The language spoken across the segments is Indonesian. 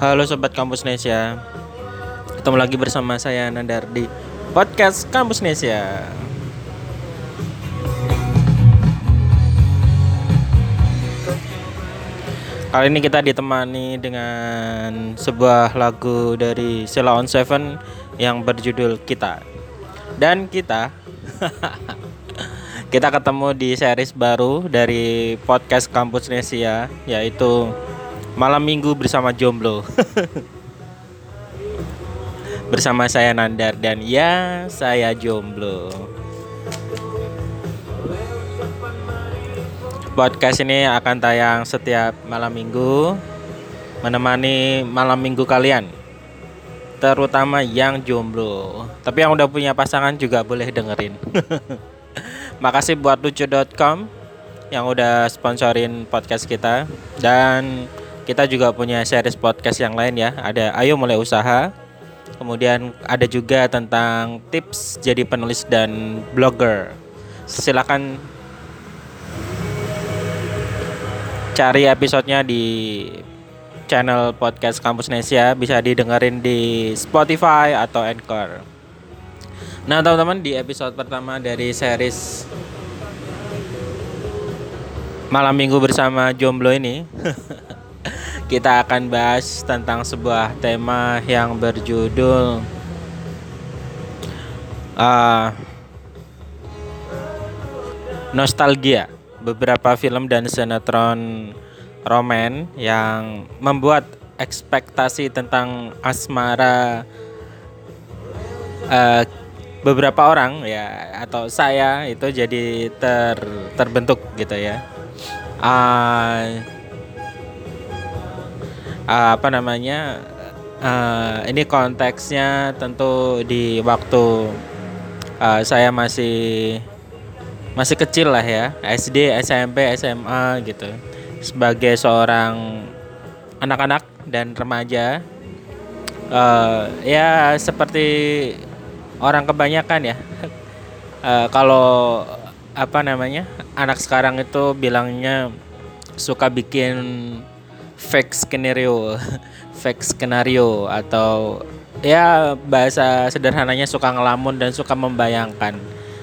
Halo Sobat Kampus Nesia. Ketemu lagi bersama saya Nandar di Podcast Kampus Nesia. Kali ini kita ditemani dengan sebuah lagu dari Sela on Seven yang berjudul Kita. Dan kita Kita ketemu di series baru dari podcast Kampus Nesia Yaitu Malam Minggu bersama Jomblo. Bersama saya Nandar dan ya saya Jomblo. Podcast ini akan tayang setiap malam minggu Menemani malam minggu kalian Terutama yang jomblo. Tapi yang udah punya pasangan juga boleh dengerin. Makasih buat lucu.com Yang udah sponsorin podcast kita. Dan kita juga punya series podcast yang lain ya. Ada Ayo Mulai Usaha. Kemudian ada juga tentang tips jadi penulis dan blogger. Silakan cari episodenya di channel podcast Kampus Nesia. Bisa didengerin di Spotify atau Anchor. Nah teman-teman di episode pertama dari series Malam Minggu bersama Jomblo ini Kita akan bahas tentang sebuah tema yang berjudul uh, Nostalgia. Beberapa film dan sinetron roman yang membuat ekspektasi tentang asmara uh, beberapa orang ya atau saya itu jadi ter terbentuk gitu ya. Uh, uh, apa namanya uh, ini konteksnya tentu di waktu uh, saya masih masih kecil lah ya SD SMP SMA gitu. Sebagai seorang anak-anak dan remaja uh, ya seperti orang kebanyakan ya. Uh, kalau apa namanya anak sekarang itu bilangnya suka bikin fake skenario fake skenario atau ya bahasa sederhananya suka ngelamun dan suka membayangkan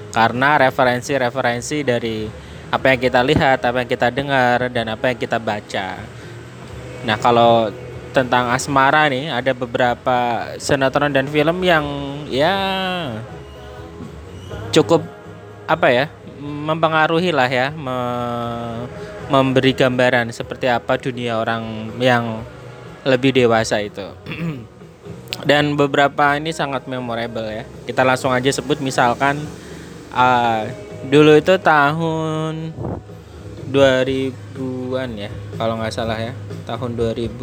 karena referensi-referensi dari apa yang kita lihat, apa yang kita dengar dan apa yang kita baca. Nah, kalau tentang asmara nih ada beberapa sinetron dan film yang ya cukup apa ya mempengaruhi lah ya me, memberi gambaran seperti apa dunia orang yang lebih dewasa itu. Dan beberapa ini sangat memorable ya. Kita langsung aja sebut misalkan uh, dulu itu tahun 2000-an ya kalau nggak salah ya. Tahun 2000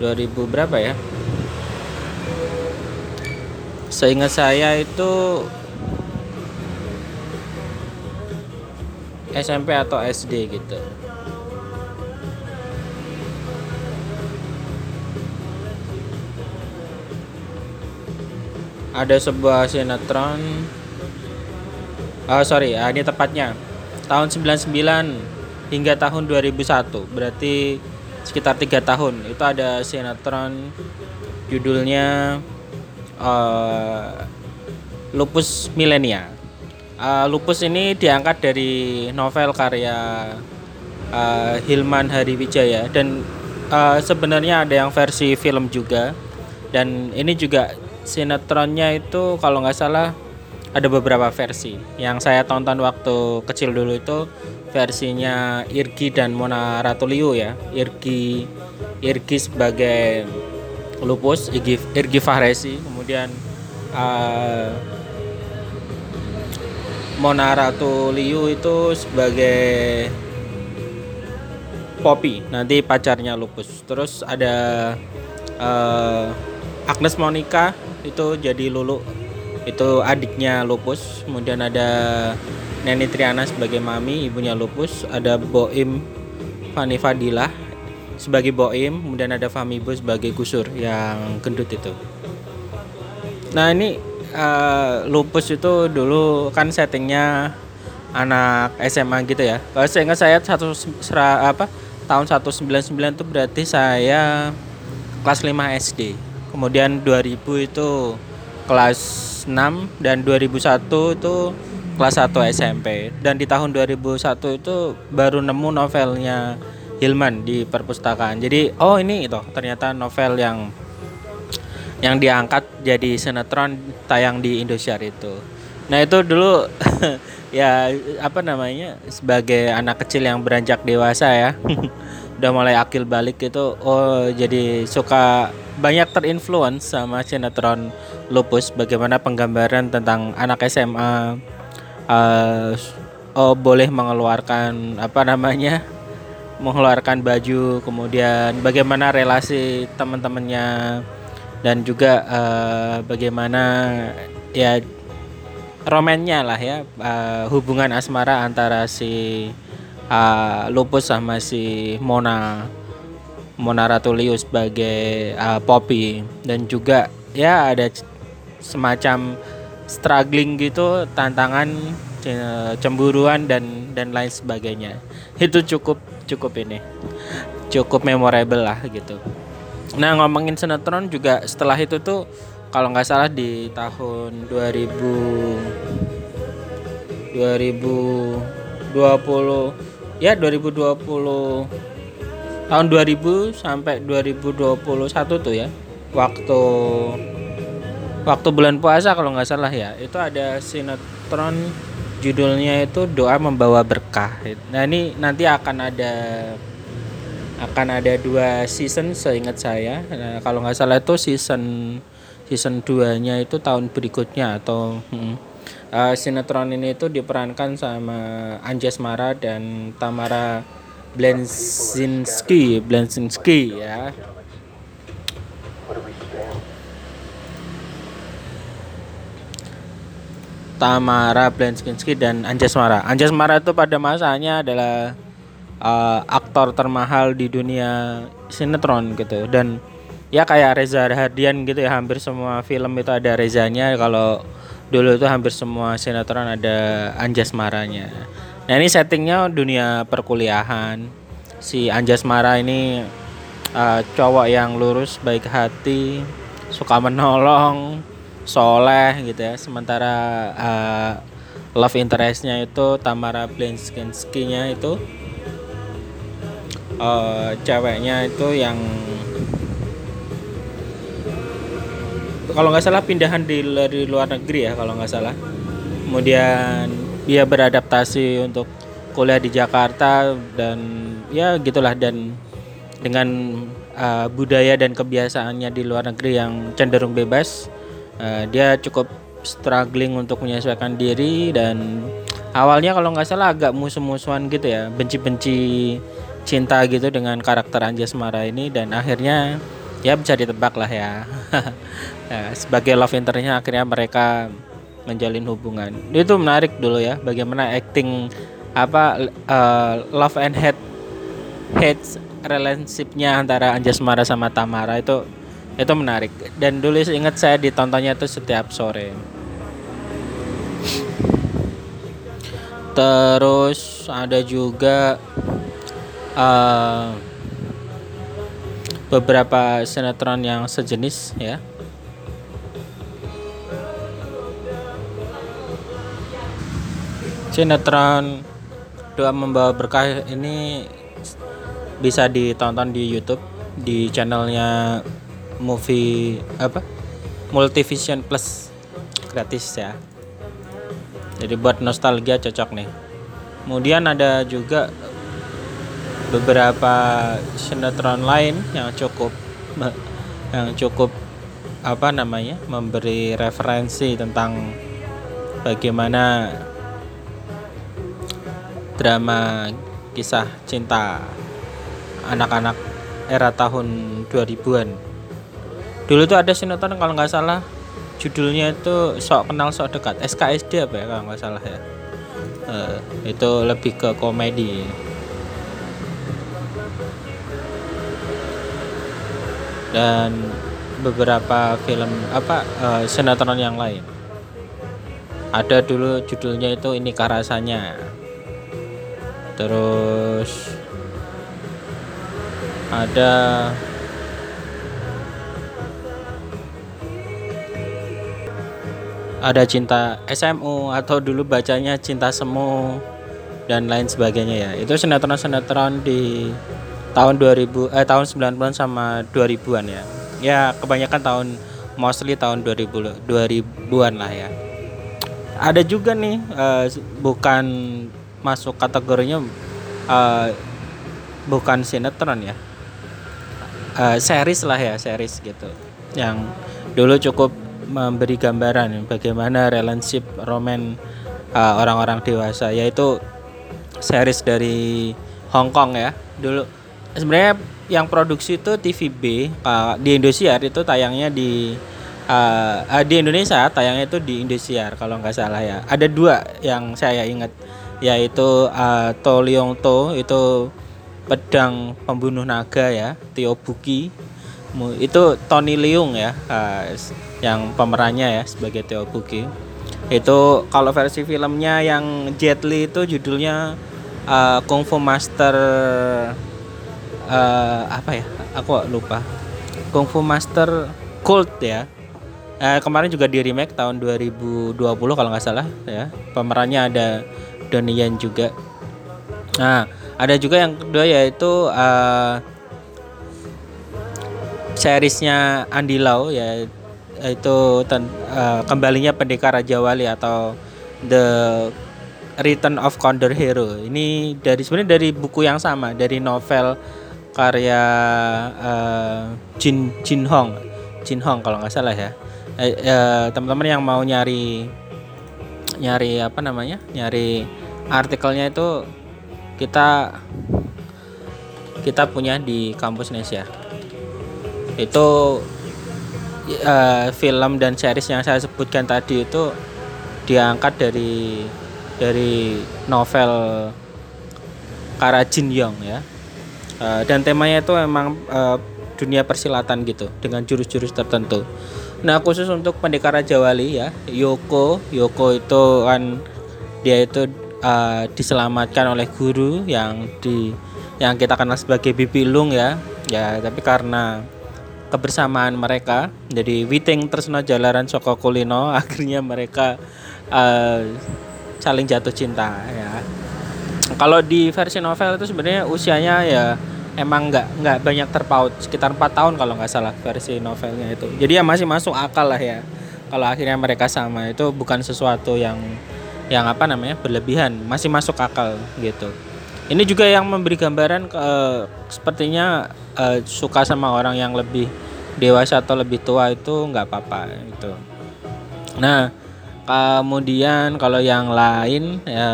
2000 berapa ya? Seingat saya itu SMP atau SD gitu. Ada sebuah sinetron oh sorry ah, ini tepatnya tahun 99 hingga tahun 2001 berarti sekitar tiga tahun. Itu ada sinetron judulnya uh, Lupus Milenia uh, Lupus ini diangkat dari novel karya uh, Hilman Hariwijaya dan uh, sebenarnya ada yang versi film juga dan ini juga sinetronnya itu kalau nggak salah ada beberapa versi. Yang saya tonton waktu kecil dulu itu versinya Irgi dan Mona Ratuliu ya. Irgi Irgi sebagai Lupus, Irgi, Irgi Fahresi, kemudian uh, Mona Ratuliu itu sebagai Poppy, nanti pacarnya Lupus. Terus ada uh, Agnes Monica itu jadi Lulu. Itu adiknya Lupus. Kemudian ada Neni Triana sebagai mami ibunya Lupus. Ada Boim Fani Fadilah sebagai Boim. Kemudian ada Fami Bu sebagai Gusur yang gendut itu. Nah ini uh, Lupus itu dulu kan settingnya anak SMA gitu ya kalau saya ingat saya satu sera, apa tahun 199 itu berarti saya kelas 5 SD. Kemudian 2000 itu kelas 6 dan 2001 itu kelas 1 SMP. Dan di tahun 2001 itu baru nemu novelnya Hilman di perpustakaan. Jadi oh ini itu ternyata novel yang yang diangkat jadi sinetron tayang di Indosiar itu. Nah itu dulu ya apa namanya sebagai anak kecil yang beranjak dewasa ya udah mulai akil balik itu oh jadi suka banyak terinfluence sama sinetron Lupus bagaimana penggambaran tentang anak SMA uh, oh boleh mengeluarkan apa namanya mengeluarkan baju kemudian bagaimana relasi teman-temannya dan juga uh, bagaimana ya romannya lah ya uh, hubungan asmara antara si uh, Lupus sama si Mona Mona Ratulius sebagai uh, Poppy. Dan juga ya ada semacam struggling gitu tantangan cemburuan dan dan lain sebagainya. Itu cukup cukup ini cukup memorable lah gitu Nah ngomongin sinetron juga setelah itu tuh kalau nggak salah di tahun 2000 2020 ya 2020 tahun 2000 sampai 2021 tuh ya waktu waktu bulan puasa kalau nggak salah ya itu ada sinetron judulnya itu doa membawa berkah. Nah ini nanti akan ada akan ada dua season seingat saya. Nah, kalau nggak salah itu season season 2 nya itu tahun berikutnya atau hmm, uh, sinetron ini itu diperankan sama Anjas Mara dan Tamara Blensinski Blensinski ya. Tamara Blensinski dan Anjas Mara. Anjas Mara itu pada masanya adalah uh, aktor termahal di dunia sinetron gitu. Dan ya kayak Reza Hardian gitu ya hampir semua film itu ada Rezanya. Kalau dulu itu hampir semua sinetron ada Anjas Maranya nah ini settingnya dunia perkuliahan. Si Anjas Mara ini uh, cowok yang lurus baik hati suka menolong soleh gitu ya. Sementara uh, love interestnya itu Tamara Blinskinski-nya itu uh, ceweknya itu yang kalau nggak salah pindahan di, dari luar negeri ya kalau nggak salah. Kemudian dia beradaptasi untuk kuliah di Jakarta dan ya gitulah dan dengan uh, budaya dan kebiasaannya di luar negeri yang cenderung bebas uh, dia cukup struggling untuk menyesuaikan diri dan awalnya kalau nggak salah agak musuh-musuhan gitu ya benci-benci cinta gitu dengan karakter Anjas Mara ini dan akhirnya ya bisa ditebak lah ya. ya sebagai love interestnya akhirnya mereka menjalin hubungan. Itu menarik dulu ya bagaimana acting apa uh, love and hate hate relationshipnya antara Anjas Mara sama Tamara itu itu menarik. Dan dulu ingat saya ditontonnya itu setiap sore. Terus ada juga uh, beberapa sinetron yang sejenis ya. Sinetron doa membawa berkah ini bisa ditonton di YouTube di channelnya movie apa? Multivision Plus. Gratis ya. Jadi buat nostalgia cocok nih. Kemudian ada juga beberapa sinetron lain yang cukup yang cukup apa namanya memberi referensi tentang bagaimana drama kisah cinta anak-anak era tahun 2000-an. Dulu tuh ada sinetron kalau nggak salah judulnya itu sok kenal sok dekat SKSD apa ya kalau nggak salah ya. Uh, itu lebih ke komedi. Dan beberapa film apa uh, sinetron yang lain. Ada dulu judulnya itu ini karasanya. Terus ada ada cinta SMU atau dulu bacanya cinta semu dan lain sebagainya ya. Itu sinetron-sinetron di tahun 2000 eh tahun 90-an sama 2000-an ya. Ya kebanyakan tahun mostly tahun 2000 2000-an lah ya. Ada juga nih uh, bukan masuk kategorinya uh, bukan sinetron ya. Uh, series lah ya series gitu. Yang dulu cukup memberi gambaran bagaimana relationship roman uh, orang-orang dewasa yaitu series dari Hong Kong ya. Dulu sebenarnya yang produksi itu TVB uh, di Indosiar itu tayangnya di uh, uh, di Indonesia tayangnya itu di Indosiar kalau nggak salah ya. Ada dua yang saya ingat yaitu uh, To Leong To itu pedang pembunuh naga ya Tio Buki. Itu Tony Leung ya uh, yang pemerannya ya sebagai Teo Buki. Itu kalau versi filmnya yang Jet Li itu judulnya uh, Kung Fu Master uh, apa ya? Aku lupa. Kung Fu Master Cult ya. Uh, kemarin juga di remake tahun 2020 kalau nggak salah ya. Pemerannya ada Donnie Yen juga. Nah ada juga yang kedua yaitu uh, seriesnya Andi Lau ya itu ten, uh, kembalinya pendekar Raja Wali atau The Return of Condor Hero. Ini dari sebenarnya dari buku yang sama, dari novel karya uh, Jin Jin Hong. Jin Hong kalau nggak salah ya. Eh, uh, teman-teman yang mau nyari nyari apa namanya? Nyari artikelnya itu kita kita punya di kampus Indonesia. Itu uh, film dan series yang saya sebutkan tadi itu diangkat dari dari novel Kara Jin Yong ya uh, dan temanya itu memang uh, dunia persilatan gitu dengan jurus-jurus tertentu. Nah khusus untuk pendekar Raja Wali ya Yoko. Yoko itu kan dia itu uh, diselamatkan oleh guru yang di yang kita kenal sebagai Bibi Lung ya. Ya tapi karena kebersamaan mereka jadi Witing Tresno Jalaran Soko Kulino akhirnya mereka uh, saling jatuh cinta ya kalau di versi novel itu sebenarnya usianya ya emang nggak nggak banyak terpaut. Sekitar empat tahun kalau nggak salah versi novelnya itu. Jadi ya masih masuk akal lah ya. Kalau akhirnya mereka sama itu bukan sesuatu yang yang apa namanya berlebihan. Masih masuk akal gitu. Ini juga yang memberi gambaran ke sepertinya uh, suka sama orang yang lebih dewasa atau lebih tua itu nggak apa-apa itu. Nah kemudian kalau yang lain ya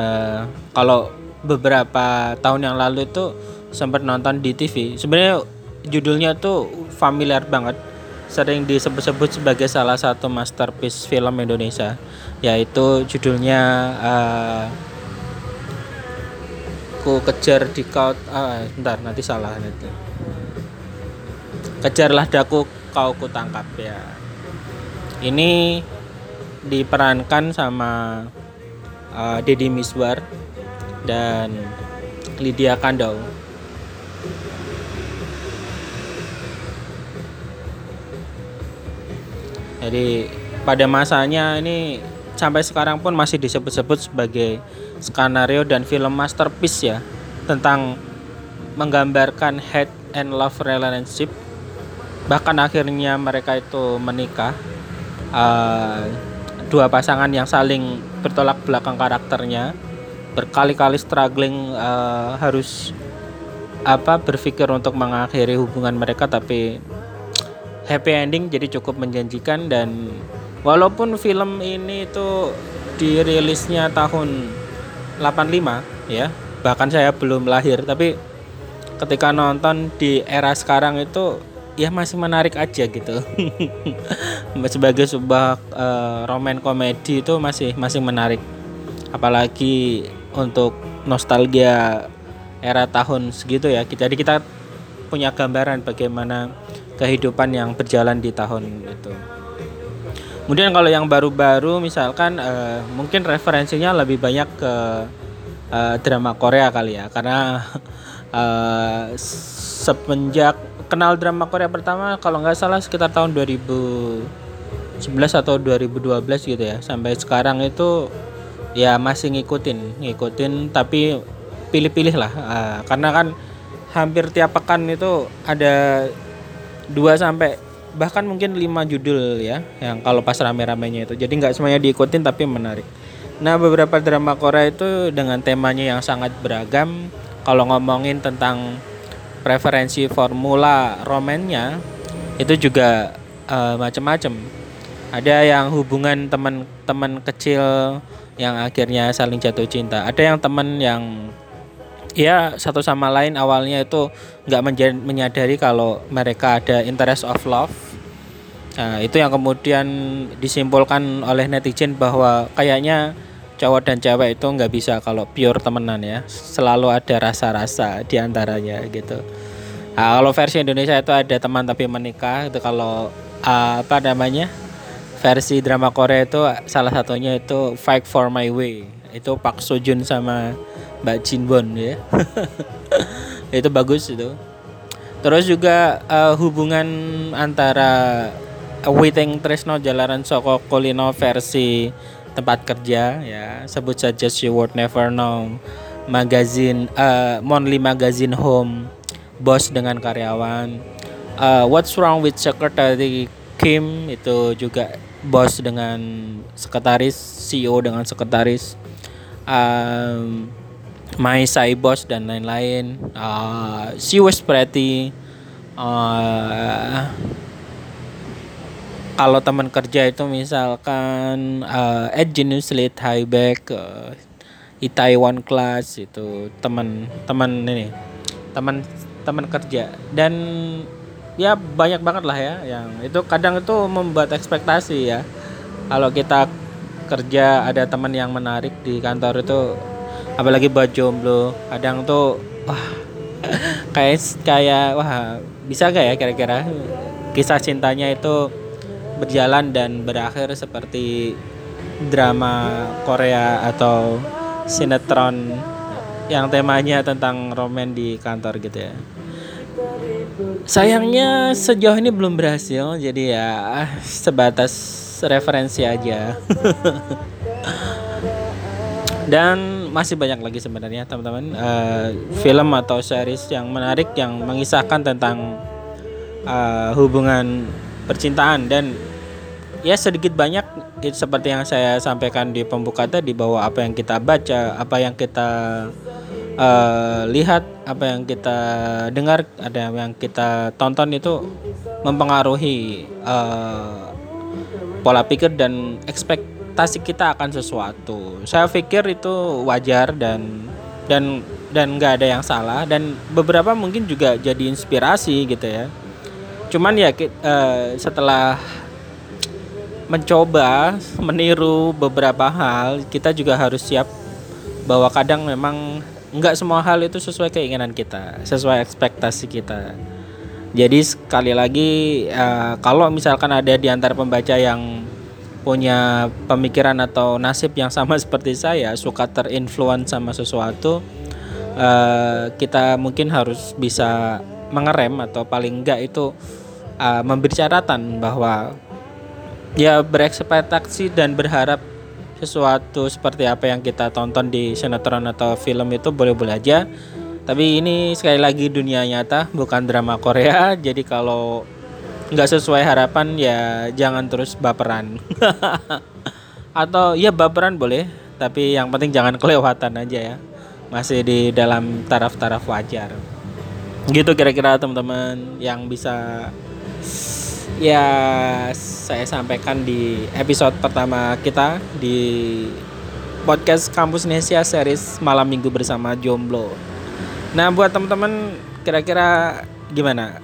kalau beberapa tahun yang lalu itu sempat nonton di TV. Sebenarnya judulnya tuh familiar banget. Sering disebut-sebut sebagai salah satu masterpiece film Indonesia yaitu judulnya uh, aku kejar di kau ah, bentar nanti salah nanti. Kejarlah daku kau ku tangkap ya. Ini diperankan sama uh, Deddy Miswar dan Lydia Kandau. Jadi pada masanya ini sampai sekarang pun masih disebut-sebut sebagai skenario dan film masterpiece ya tentang menggambarkan head and love relationship. Bahkan akhirnya mereka itu menikah. Uh, dua pasangan yang saling bertolak belakang karakternya berkali-kali struggling uh, harus apa berpikir untuk mengakhiri hubungan mereka tapi happy ending jadi cukup menjanjikan dan walaupun film ini itu dirilisnya tahun 85 ya bahkan saya belum lahir tapi ketika nonton di era sekarang itu ya masih menarik aja gitu. Sebagai sebuah uh, roman komedi itu masih masih menarik. Apalagi untuk nostalgia era tahun segitu ya. Jadi kita punya gambaran bagaimana kehidupan yang berjalan di tahun itu. Kemudian kalau yang baru-baru misalkan uh, mungkin referensinya lebih banyak ke uh, drama Korea kali ya. Karena uh, semenjak kenal drama Korea pertama kalau nggak salah sekitar tahun 2011 atau 2012 gitu ya. Sampai sekarang itu ya masih ngikutin ngikutin tapi pilih-pilih lah. Uh, karena kan hampir tiap pekan itu ada dua sampai bahkan mungkin lima judul ya yang kalau pas rame-ramenya itu. Jadi nggak semuanya diikutin tapi menarik. Nah beberapa drama Korea itu dengan temanya yang sangat beragam. Kalau ngomongin tentang preferensi formula romannya itu juga uh, macam-macam ada yang hubungan teman-teman kecil yang akhirnya saling jatuh cinta. Ada yang teman yang ya satu sama lain awalnya itu nggak menyadari kalau mereka ada interest of love. Nah, itu yang kemudian disimpulkan oleh netizen bahwa kayaknya cowok dan cewek itu nggak bisa kalau pure temenan ya. Selalu ada rasa-rasa di antaranya gitu. Nah, kalau versi Indonesia itu ada teman tapi menikah itu kalau uh, apa namanya versi drama Korea itu salah satunya itu Fight for My Way. Itu Pak Sojun sama Mbak Jinwon ya. Itu bagus itu. Terus juga uh, hubungan antara Witing Tresno Jalaran Soko Kolino versi tempat kerja ya. Sebut saja She Would Never Know magazine uh, Monthly Magazine Home bos dengan karyawan. Uh, What's Wrong with Secretary Kim itu juga bos dengan sekretaris CEO dengan sekretaris um, My Sai Boss dan lain-lain. Uh, she was pretty. Uh, kalau teman kerja itu misalkan uh, at Genius Late Highback, uh, Itaewon Class itu teman teman ini teman teman kerja dan ya banyak banget lah ya yang itu kadang itu membuat ekspektasi ya. Kalau kita kerja ada teman yang menarik di kantor itu apalagi buat jomblo kadang tuh wah kayak kayak wah bisa gak ya kira-kira? Kisah cintanya itu berjalan dan berakhir seperti drama Korea atau sinetron yang temanya tentang roman di kantor gitu ya sayangnya sejauh ini belum berhasil jadi ya sebatas referensi aja. Dan masih banyak lagi sebenarnya teman-teman. Uh, film atau series yang menarik yang mengisahkan tentang uh, hubungan percintaan. Dan ya sedikit banyak seperti yang saya sampaikan di pembuka tadi bahwa apa yang kita baca apa yang kita uh, lihat apa yang kita dengar ada yang kita tonton itu mempengaruhi uh, pola pikir dan ekspektasi kita akan sesuatu. Saya pikir itu wajar dan dan dan nggak ada yang salah dan beberapa mungkin juga jadi inspirasi gitu ya. Cuman ya uh, setelah mencoba meniru beberapa hal, kita juga harus siap bahwa kadang memang nggak semua hal itu sesuai keinginan kita, sesuai ekspektasi kita. Jadi sekali lagi uh, kalau misalkan ada di antara pembaca yang punya pemikiran atau nasib yang sama seperti saya suka terinfluence sama sesuatu uh, kita mungkin harus bisa mengerem atau paling enggak itu uh, memberi catatan bahwa ya berekspektasi dan berharap sesuatu seperti apa yang kita tonton di sinetron atau film itu boleh-boleh aja. Tapi ini sekali lagi dunia nyata bukan drama Korea. Jadi kalau nggak sesuai harapan ya jangan terus baperan. Atau ya baperan boleh tapi yang penting jangan kelewatan aja ya. Masih di dalam taraf-taraf wajar. Gitu kira-kira teman-teman yang bisa ya saya sampaikan di episode pertama kita di podcast Kampus Nesia series malam minggu bersama Jomblo. Nah buat teman-teman kira-kira gimana?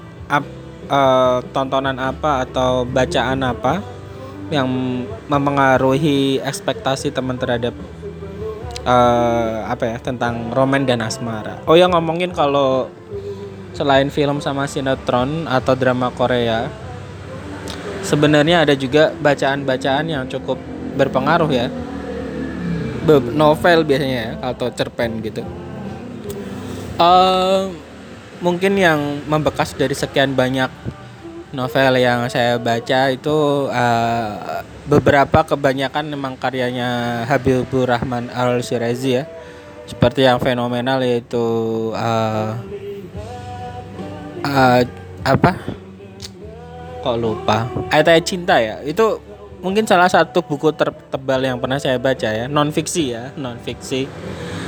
uh, tontonan apa atau bacaan apa yang mempengaruhi ekspektasi teman terhadap uh, apa ya tentang roman dan asmara. Oh ya ngomongin kalau selain film sama sinetron atau drama Korea, sebenarnya ada juga bacaan-bacaan yang cukup berpengaruh ya. Novel biasanya ya atau cerpen gitu. Uh, mungkin yang membekas dari sekian banyak novel yang saya baca itu uh, beberapa kebanyakan memang karyanya Habibur Rahman Al Shirazi ya seperti yang fenomenal yaitu uh, uh, apa kok lupa? Ayat-ayat cinta ya? Itu mungkin salah satu buku tertebal yang pernah saya baca ya. Non fiksi ya non fiksi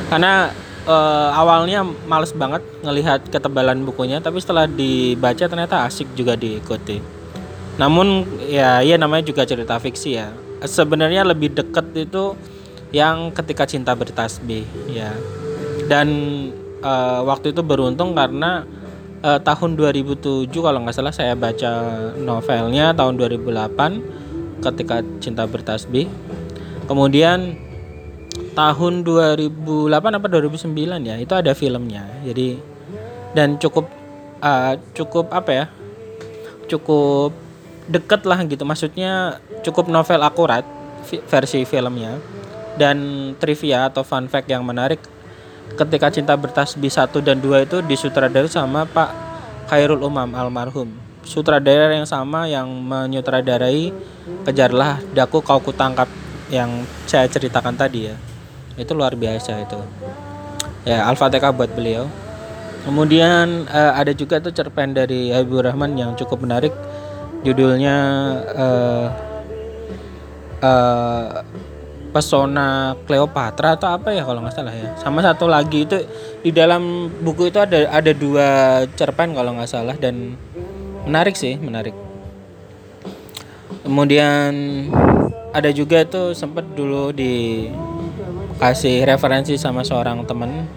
karena uh, awalnya males banget ngelihat ketebalan bukunya tapi setelah dibaca ternyata asik juga diikuti. Namun ya iya namanya juga cerita fiksi ya. Sebenarnya lebih deket itu yang ketika cinta bertasbih ya. Dan uh, waktu itu beruntung karena uh, tahun 2007 kalau nggak salah saya baca novelnya tahun 2008 ketika cinta bertasbih. Kemudian tahun 2008 apa 2009 ya itu ada filmnya. Jadi dan cukup uh, cukup apa ya cukup deket lah gitu. Maksudnya cukup novel akurat versi filmnya. Dan trivia atau fun fact yang menarik ketika cinta bertasbih satu dan dua itu disutradarai sama Pak Khairul Umam almarhum. Sutradara yang sama yang menyutradarai kejarlah daku kau kutangkap yang saya ceritakan tadi ya. Itu luar biasa itu. Ya al-fatihah buat beliau. Kemudian uh, ada juga tuh cerpen dari Habibur Rahman yang cukup menarik. Judulnya uh, uh, pesona Cleopatra atau apa ya kalau nggak salah ya? Sama satu lagi itu di dalam buku itu ada ada dua cerpen kalau nggak salah dan menarik sih menarik. Kemudian ada juga itu sempat dulu di kasih referensi sama seorang temen.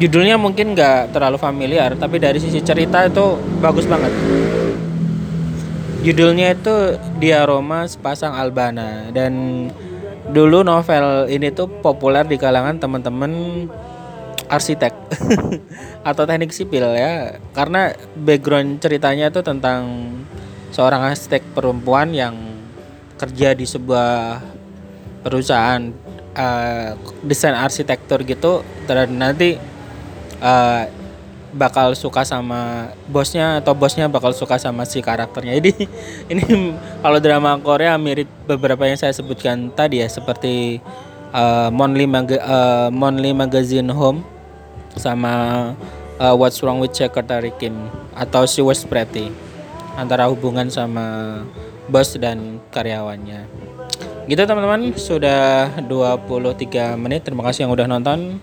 Judulnya mungkin nggak terlalu familiar tapi dari sisi cerita itu bagus banget. Judulnya itu Dia Roma Sepasang Albana dan dulu novel ini tuh populer di kalangan teman-teman arsitek atau teknik sipil ya. Karena background ceritanya itu tentang seorang arsitek perempuan yang kerja di sebuah perusahaan uh, desain arsitektur gitu. Dan nanti uh, bakal suka sama bosnya atau bosnya bakal suka sama si karakternya. Jadi ini kalau drama Korea mirip beberapa yang saya sebutkan tadi ya seperti uh, Monthly, Maga uh, Monthly Magazine Home sama uh, What's Wrong with Secretary Kim atau She Was Pretty antara hubungan sama bos dan karyawannya. Gitu teman-teman. Sudah 23 menit. Terima kasih yang udah nonton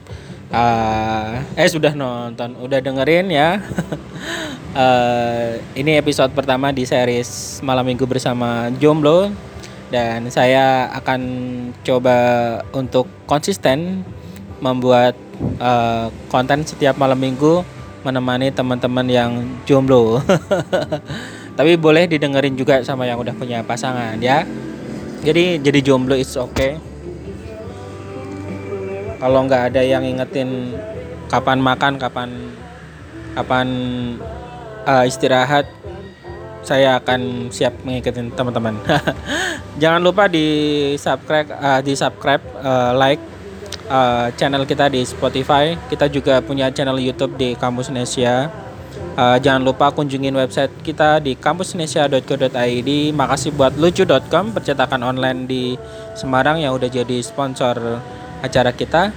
uh, eh sudah nonton udah dengerin ya. Uh, ini episode pertama di series malam minggu bersama Jomblo. Dan saya akan coba untuk konsisten membuat uh, konten setiap malam minggu menemani teman-teman yang jomblo. Tapi boleh didengerin juga sama yang udah punya pasangan ya. Jadi jadi jomblo it's okay kalau nggak ada yang ingetin kapan makan kapan kapan uh, istirahat saya akan siap mengikuti teman-teman. Jangan lupa di subscribe uh, di subscribe uh, like uh, channel kita di Spotify. Kita juga punya channel YouTube di Kampus Indonesia. Uh, jangan lupa kunjungin website kita di kampusnesia.co.id. Makasih buat lucu.com percetakan online di Semarang yang udah jadi sponsor acara kita.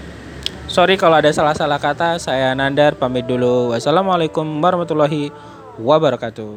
Sorry kalau ada salah-salah kata. Saya Nandar pamit dulu. Wassalamualaikum warahmatullahi wabarakatuh.